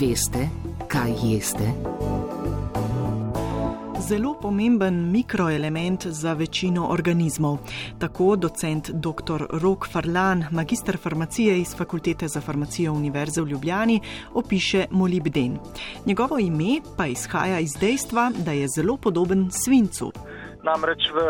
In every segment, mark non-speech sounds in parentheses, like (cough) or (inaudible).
Veste, kaj jeste? Zelo pomemben mikroelement za večino organizmov. Tako docent dr. Rok Farlan, magistr farmacije iz Fakultete za farmacijo Univerze v Ljubljani, opiše molibden. Njegovo ime pa izhaja iz dejstva, da je zelo podoben svincu. Namreč v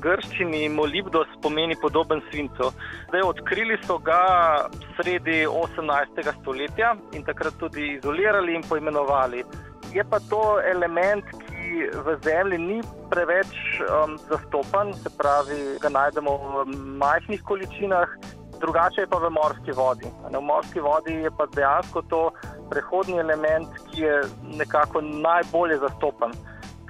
grščini molibdos pomeni podoben svincu. Zdaj, odkrili so ga sredi 18. stoletja in takrat tudi izolirali in poimenovali. Je pa to element, ki v zemlji ni preveč um, zastopan, se pravi, ga najdemo v majhnih količinah, drugače je pa v morski vodi. V morski vodi je pa dejansko to prehodni element, ki je nekako najbolje zastopan.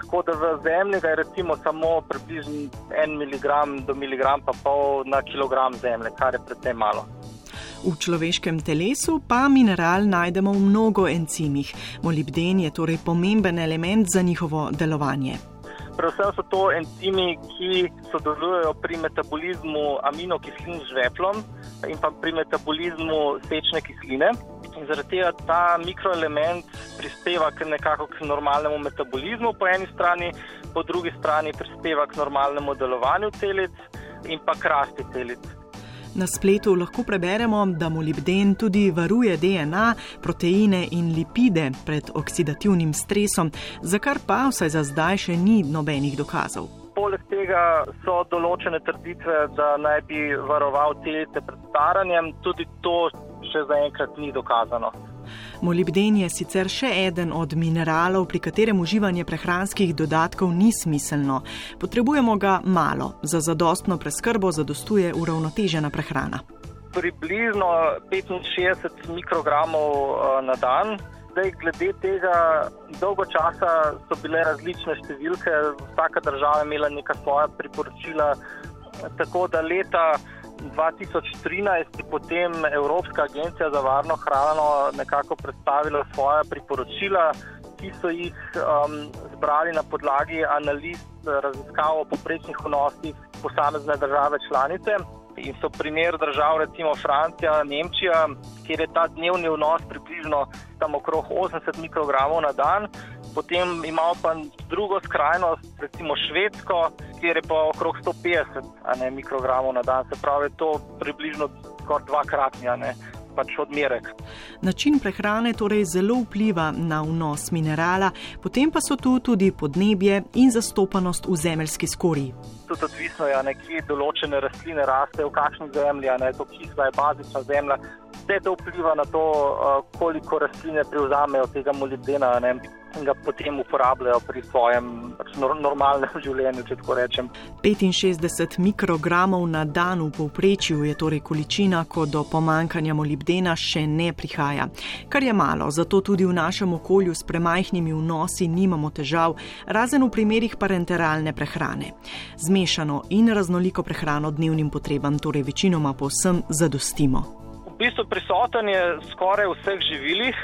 Tako da v zemlji je recimo samo približno en miligram do miligram pa pol na kilogram zemlje, kar je predvsem malo. V človeškem telesu pa mineral najdemo v mnogo encimih. Molibden je torej pomemben element za njihovo delovanje. Predvsem so to encimi, ki sodelujejo pri metabolizmu aminokislin z žveplom in pa pri metabolizmu sečne kisline. In zaradi tega ta mikroelement prispeva k nekako k normalnemu metabolizmu po eni strani, po drugi strani prispeva k normalnemu delovanju celic in pa k rasti celic. Na spletu lahko preberemo, da molibden tudi varuje DNA, proteine in lipide pred oksidativnim stresom, za kar pa vsaj za zdaj še ni nobenih dokazov. Poleg tega so določene trditve, da naj bi varoval celice pred staranjem, tudi to še zaenkrat ni dokazano. Molibden je sicer še eden od mineralov, pri katerem uživanje prehranskih dodatkov ni smiselno. Potrebujemo ga malo, za zadostno preskrbo zadostuje uravnotežena prehrana. Približno 65 mikrogramov eh, na dan. Zdaj, glede tega, dolgo časa so bile različne številke, vsaka država je imela neka svoja priporočila. Tako da leta 2013 je potem Evropska agencija za varno hrano nekako predstavila svoje priporočila, ki so jih um, zbrali na podlagi analiz raziskav o poprečnih vnosih posamezne države članice. In so primer držav, recimo Francija, Nemčija, kjer je ta dnevni vnos približno tam okrog 80 mikrogramov na dan. Potem imamo pa drugo skrajnost, recimo Švedsko, kjer je pa okrog 150 ne, mikrogramov na dan, se pravi, to približno skoraj dvakratni. Pač odmerek. Način prehrane torej zelo vpliva na vnos minerala, potem pa so tu tudi podnebje in zastopanost v zemeljski skorji. Tudi odvisno je, ja, kje določene rastline rastejo, v kakšni zemlji, je to kisla, je bazična zemlja. Vse to vpliva na to, eh, koliko rastline prevzamejo tega molibdena in ga potem uporabljajo pri svojem pač normalnem (laughs) življenju, če tako rečem. 65 mikrogramov na dan v povprečju je torej količina, ko do pomankanja molibdena še ne prihaja. Kar je malo, zato tudi v našem okolju s premajhnimi vnosi nimamo težav, razen v primerih parenteralne prehrane. Zmešano in raznoliko prehrano dnevnim potrebam torej večinoma povsem zadostimo. V bistvu prisoten je skoraj v vseh živilih,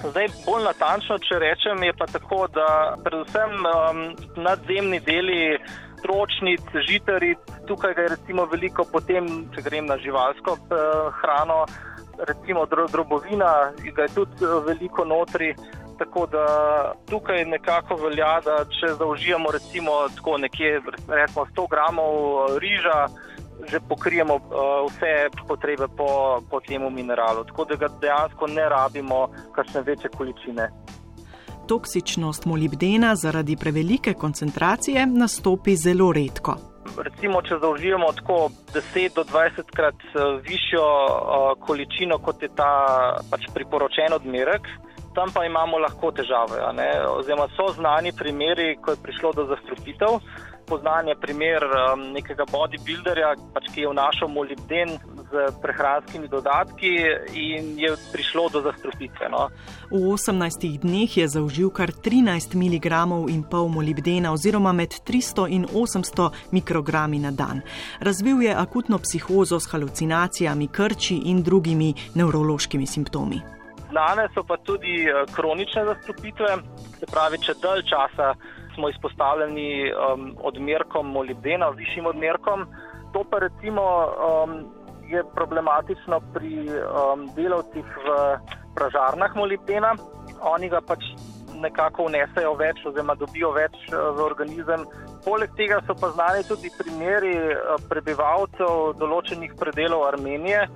Zdaj, bolj natančno, če rečem, je pa tako, da predvsem um, nadzemni deli tročnic, žitaric, tukaj je recimo veliko, potem, če grem na živalsko uh, hrano, recimo dro, drobovina, ga je tudi uh, veliko notri. Tako da tukaj nekako velja, da če zaužijemo recimo tako nekje, recimo 100 gramov uh, riža, že pokrijemo uh, vse potrebe po, po temu mineralu, tako da ga dejansko ne rabimo, kakšne večje količine. Toksičnost molibdena zaradi prevelike koncentracije nastopi zelo redko. Recimo, če zaužijemo tako 10 do 20 krat eh, višjo uh, količino, kot je ta pač priporočen odmerek, tam pa imamo lahko težave. Oziroma, so znani primeri, ko je prišlo do zastrupitev poznan je primer um, nekega bodybuilderja, pač, ki je vnašal molibden z prehranskimi dodatki in je prišlo do zastrupitve. No. V 18 dneh je zaužil kar 13 mg in pol molibdena oziroma med 300 in 800 mikrogrami na dan. Razvil je akutno psihozo s halucinacijami, krči in drugimi nevrološkimi simptomi. Znane so pa tudi uh, kronične zastrupitve, se pravi, če dalj časa smo izpostavljeni um, odmerkom molibdena, višjim odmerkom. To pa recimo um, je problematično pri um, delavcih v pražarnah molibdena. oni ga pač nekako vnesejo več, oziroma dobijo več eh, v organizem. Poleg tega so pa znani tudi primeri eh, prebivalcev določenih predelov Armenije,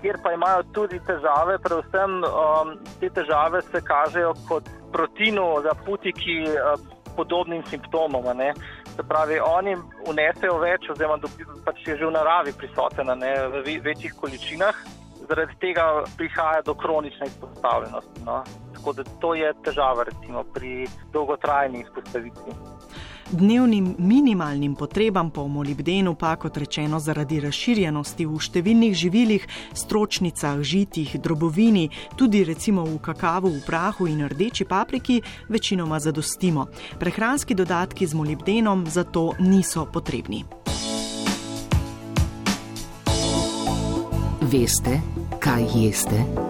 kjer pa imajo tudi težave, predvsem um, te težave se kažejo kot protinu za putiki uh, podobnim simptomom. Se pravi, oni vnesejo več, oziroma pač je že v naravi prisoten ne, v večjih količinah, zaradi tega prihaja do kronične izpostavljenosti. No. Tako da to je težava recimo, pri dolgotrajni izpostavitvi. Dnevnim minimalnim potrebam po molibdenu pa, kot rečeno, zaradi razširjenosti v številnih živilih, stročnicah, žitih, drobovini, tudi recimo v kakavu, v prahu in rdeči papriki, večinoma zadostimo. Prehranski dodatki z molibdenom zato niso potrebni. Veste, kaj jeste?